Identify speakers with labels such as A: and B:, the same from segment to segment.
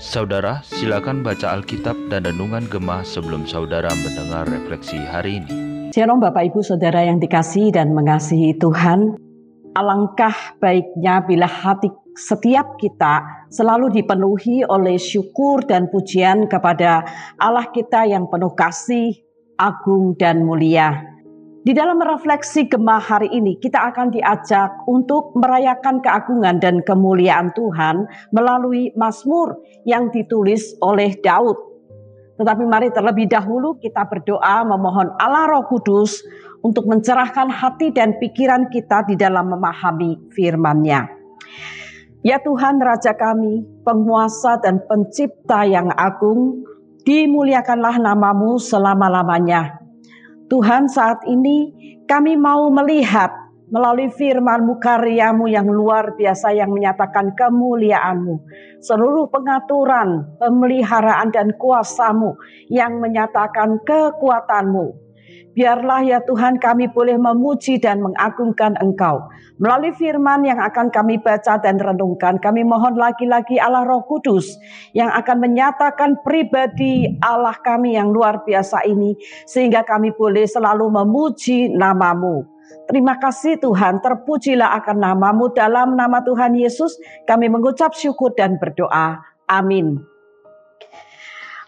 A: Saudara, silakan baca Alkitab dan Renungan Gemah sebelum saudara mendengar refleksi hari ini.
B: Shalom Bapak Ibu Saudara yang dikasihi dan mengasihi Tuhan. Alangkah baiknya bila hati setiap kita selalu dipenuhi oleh syukur dan pujian kepada Allah kita yang penuh kasih, agung dan mulia. Di dalam refleksi gemah hari ini kita akan diajak untuk merayakan keagungan dan kemuliaan Tuhan melalui Mazmur yang ditulis oleh Daud. Tetapi mari terlebih dahulu kita berdoa memohon Allah Roh Kudus untuk mencerahkan hati dan pikiran kita di dalam memahami firman-Nya. Ya Tuhan Raja kami, penguasa dan pencipta yang agung, dimuliakanlah namamu selama-lamanya. Tuhan saat ini kami mau melihat melalui firman-Mu karyamu yang luar biasa yang menyatakan kemuliaan-Mu. Seluruh pengaturan, pemeliharaan dan kuasamu yang menyatakan kekuatan-Mu Biarlah ya Tuhan kami boleh memuji dan mengagungkan Engkau. Melalui firman yang akan kami baca dan renungkan, kami mohon lagi-lagi Allah Roh Kudus yang akan menyatakan pribadi Allah kami yang luar biasa ini. Sehingga kami boleh selalu memuji namamu. Terima kasih Tuhan, terpujilah akan namamu dalam nama Tuhan Yesus. Kami mengucap syukur dan berdoa. Amin.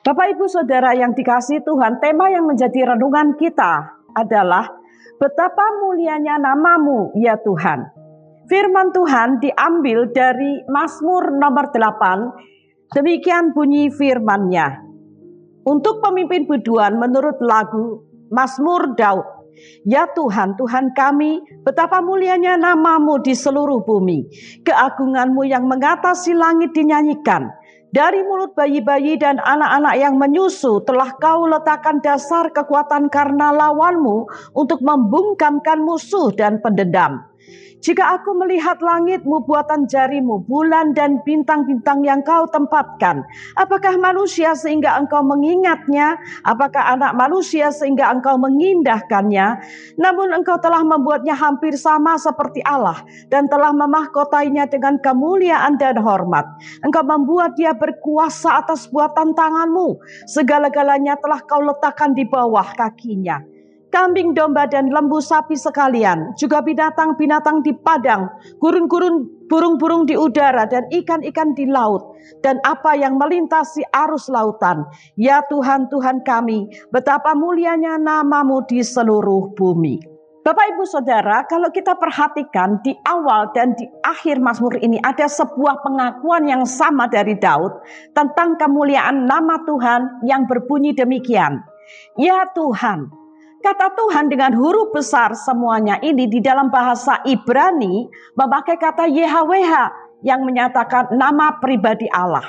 B: Bapak Ibu Saudara yang dikasih Tuhan, tema yang menjadi renungan kita adalah betapa mulianya namamu ya Tuhan. Firman Tuhan diambil dari Mazmur nomor 8. Demikian bunyi firmannya. Untuk pemimpin buduan menurut lagu Mazmur Daud. Ya Tuhan, Tuhan kami, betapa mulianya namamu di seluruh bumi. Keagunganmu yang mengatasi langit dinyanyikan. Dari mulut bayi-bayi dan anak-anak yang menyusu telah kau letakkan dasar kekuatan karena lawanmu untuk membungkamkan musuh dan pendendam. Jika aku melihat langitmu buatan jarimu, bulan dan bintang-bintang yang kau tempatkan, apakah manusia sehingga engkau mengingatnya? Apakah anak manusia sehingga engkau mengindahkannya? Namun engkau telah membuatnya hampir sama seperti Allah dan telah memahkotainya dengan kemuliaan dan hormat. Engkau membuat dia berkuasa atas buatan tanganmu. Segala-galanya telah kau letakkan di bawah kakinya kambing domba dan lembu sapi sekalian, juga binatang-binatang di padang, gurun-gurun burung-burung di udara dan ikan-ikan di laut dan apa yang melintasi arus lautan. Ya Tuhan Tuhan kami, betapa mulianya namamu di seluruh bumi. Bapak Ibu Saudara, kalau kita perhatikan di awal dan di akhir Mazmur ini ada sebuah pengakuan yang sama dari Daud tentang kemuliaan nama Tuhan yang berbunyi demikian. Ya Tuhan, Kata Tuhan dengan huruf besar semuanya ini di dalam bahasa Ibrani memakai kata YHWH yang menyatakan nama pribadi Allah.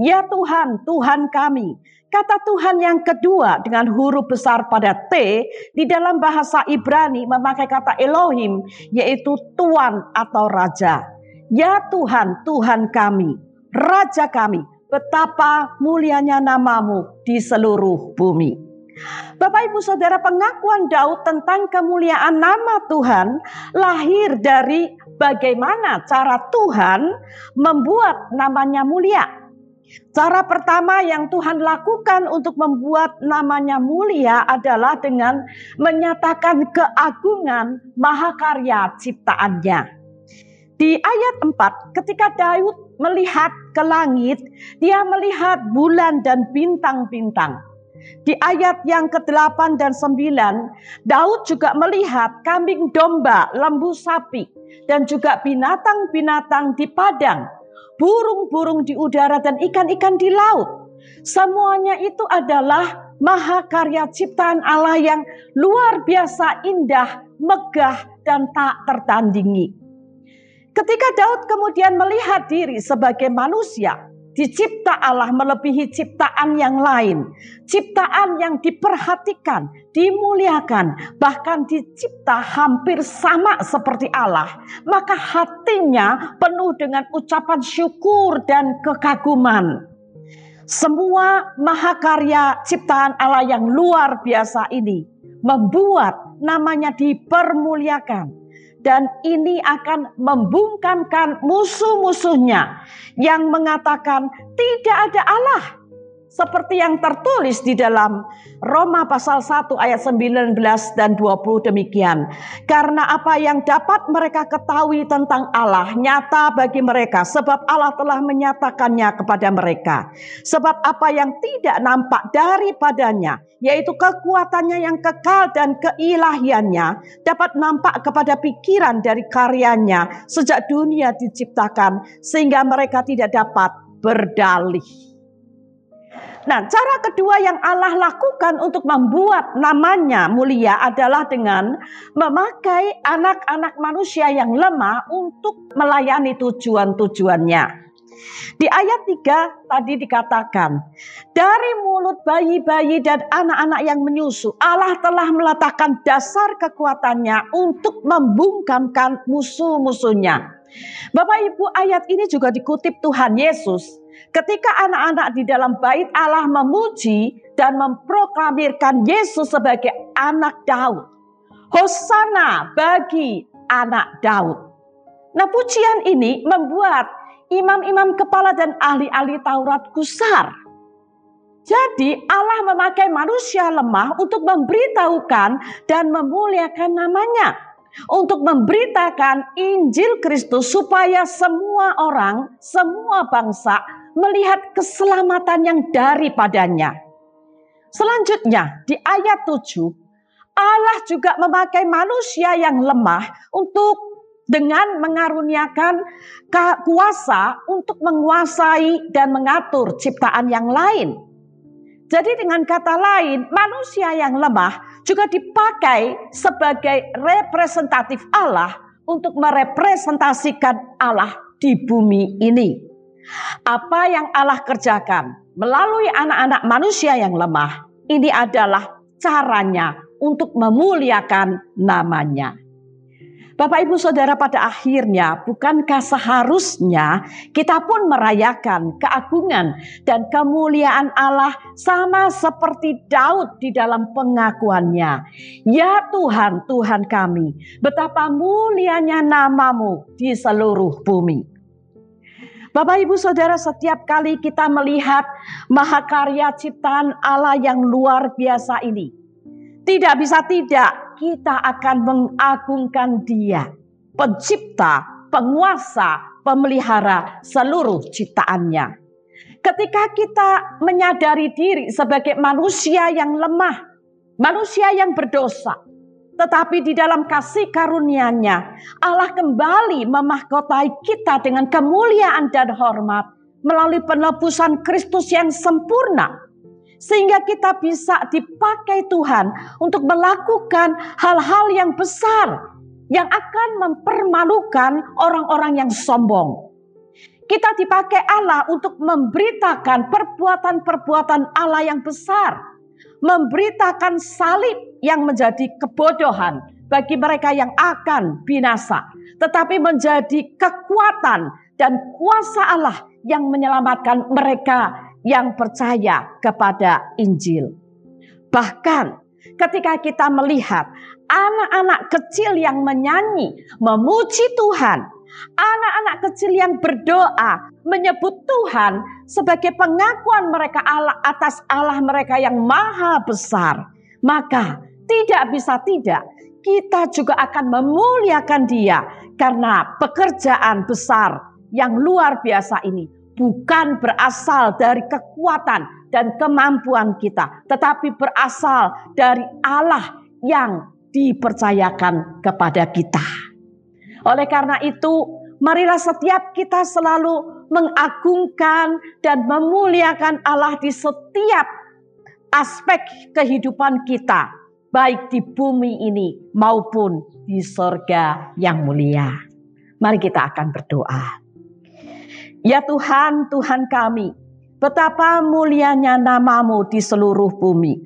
B: Ya Tuhan, Tuhan kami. Kata Tuhan yang kedua dengan huruf besar pada T di dalam bahasa Ibrani memakai kata Elohim yaitu Tuhan atau Raja. Ya Tuhan, Tuhan kami, Raja kami, betapa mulianya namamu di seluruh bumi. Bapak Ibu Saudara pengakuan Daud tentang kemuliaan nama Tuhan lahir dari bagaimana cara Tuhan membuat namanya mulia. Cara pertama yang Tuhan lakukan untuk membuat namanya mulia adalah dengan menyatakan keagungan mahakarya ciptaannya. Di ayat 4 ketika Daud melihat ke langit, dia melihat bulan dan bintang-bintang. Di ayat yang ke-8 dan 9, Daud juga melihat kambing domba, lembu sapi, dan juga binatang-binatang di padang, burung-burung di udara, dan ikan-ikan di laut. Semuanya itu adalah mahakarya ciptaan Allah yang luar biasa indah, megah, dan tak tertandingi. Ketika Daud kemudian melihat diri sebagai manusia, Dicipta Allah melebihi ciptaan yang lain. Ciptaan yang diperhatikan, dimuliakan, bahkan dicipta hampir sama seperti Allah. Maka hatinya penuh dengan ucapan syukur dan kekaguman. Semua mahakarya ciptaan Allah yang luar biasa ini membuat namanya dipermuliakan dan ini akan membungkamkan musuh-musuhnya yang mengatakan tidak ada Allah seperti yang tertulis di dalam Roma pasal 1 ayat 19 dan 20 demikian. Karena apa yang dapat mereka ketahui tentang Allah nyata bagi mereka sebab Allah telah menyatakannya kepada mereka. Sebab apa yang tidak nampak daripadanya yaitu kekuatannya yang kekal dan keilahiannya dapat nampak kepada pikiran dari karyanya sejak dunia diciptakan sehingga mereka tidak dapat berdalih. Nah, cara kedua yang Allah lakukan untuk membuat namanya mulia adalah dengan memakai anak-anak manusia yang lemah untuk melayani tujuan-tujuannya. Di ayat 3 tadi dikatakan, dari mulut bayi-bayi dan anak-anak yang menyusu, Allah telah meletakkan dasar kekuatannya untuk membungkamkan musuh-musuhnya. Bapak Ibu ayat ini juga dikutip Tuhan Yesus Ketika anak-anak di dalam bait Allah memuji dan memproklamirkan Yesus sebagai anak Daud. Hosana bagi anak Daud. Nah pujian ini membuat imam-imam kepala dan ahli-ahli Taurat kusar. Jadi Allah memakai manusia lemah untuk memberitahukan dan memuliakan namanya untuk memberitakan Injil Kristus supaya semua orang, semua bangsa melihat keselamatan yang daripadanya. Selanjutnya di ayat 7, Allah juga memakai manusia yang lemah untuk dengan mengaruniakan kuasa untuk menguasai dan mengatur ciptaan yang lain. Jadi dengan kata lain, manusia yang lemah juga dipakai sebagai representatif Allah untuk merepresentasikan Allah di bumi ini. Apa yang Allah kerjakan melalui anak-anak manusia yang lemah, ini adalah caranya untuk memuliakan namanya. Bapak Ibu Saudara pada akhirnya bukankah seharusnya kita pun merayakan keagungan dan kemuliaan Allah sama seperti Daud di dalam pengakuannya. Ya Tuhan, Tuhan kami, betapa mulianya namamu di seluruh bumi. Bapak Ibu Saudara setiap kali kita melihat mahakarya ciptaan Allah yang luar biasa ini. Tidak bisa tidak kita akan mengagungkan dia. Pencipta, penguasa, pemelihara seluruh ciptaannya. Ketika kita menyadari diri sebagai manusia yang lemah, manusia yang berdosa, tetapi di dalam kasih karunia-Nya, Allah kembali memahkotai kita dengan kemuliaan dan hormat melalui penebusan Kristus yang sempurna. Sehingga kita bisa dipakai Tuhan untuk melakukan hal-hal yang besar yang akan mempermalukan orang-orang yang sombong. Kita dipakai Allah untuk memberitakan perbuatan-perbuatan Allah yang besar, memberitakan salib yang menjadi kebodohan bagi mereka yang akan binasa, tetapi menjadi kekuatan dan kuasa Allah yang menyelamatkan mereka yang percaya kepada Injil. Bahkan ketika kita melihat anak-anak kecil yang menyanyi, memuji Tuhan, anak-anak kecil yang berdoa, menyebut Tuhan sebagai pengakuan mereka Allah atas Allah mereka yang maha besar, maka tidak bisa tidak, kita juga akan memuliakan Dia karena pekerjaan besar yang luar biasa ini bukan berasal dari kekuatan dan kemampuan kita, tetapi berasal dari Allah yang dipercayakan kepada kita. Oleh karena itu, marilah setiap kita selalu mengagungkan dan memuliakan Allah di setiap aspek kehidupan kita, baik di bumi ini maupun di sorga yang mulia. Mari kita akan berdoa. Ya Tuhan, Tuhan kami, betapa mulianya namamu di seluruh bumi.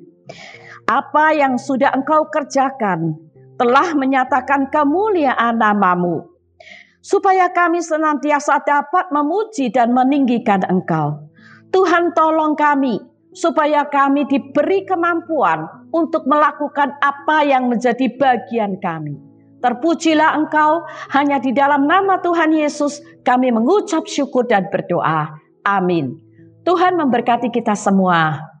B: Apa yang sudah engkau kerjakan telah menyatakan kemuliaan namamu. Supaya kami senantiasa dapat memuji dan meninggikan engkau. Tuhan tolong kami supaya kami diberi kemampuan untuk melakukan apa yang menjadi bagian kami. Terpujilah engkau, hanya di dalam nama Tuhan Yesus kami mengucap syukur dan berdoa. Amin. Tuhan memberkati kita semua.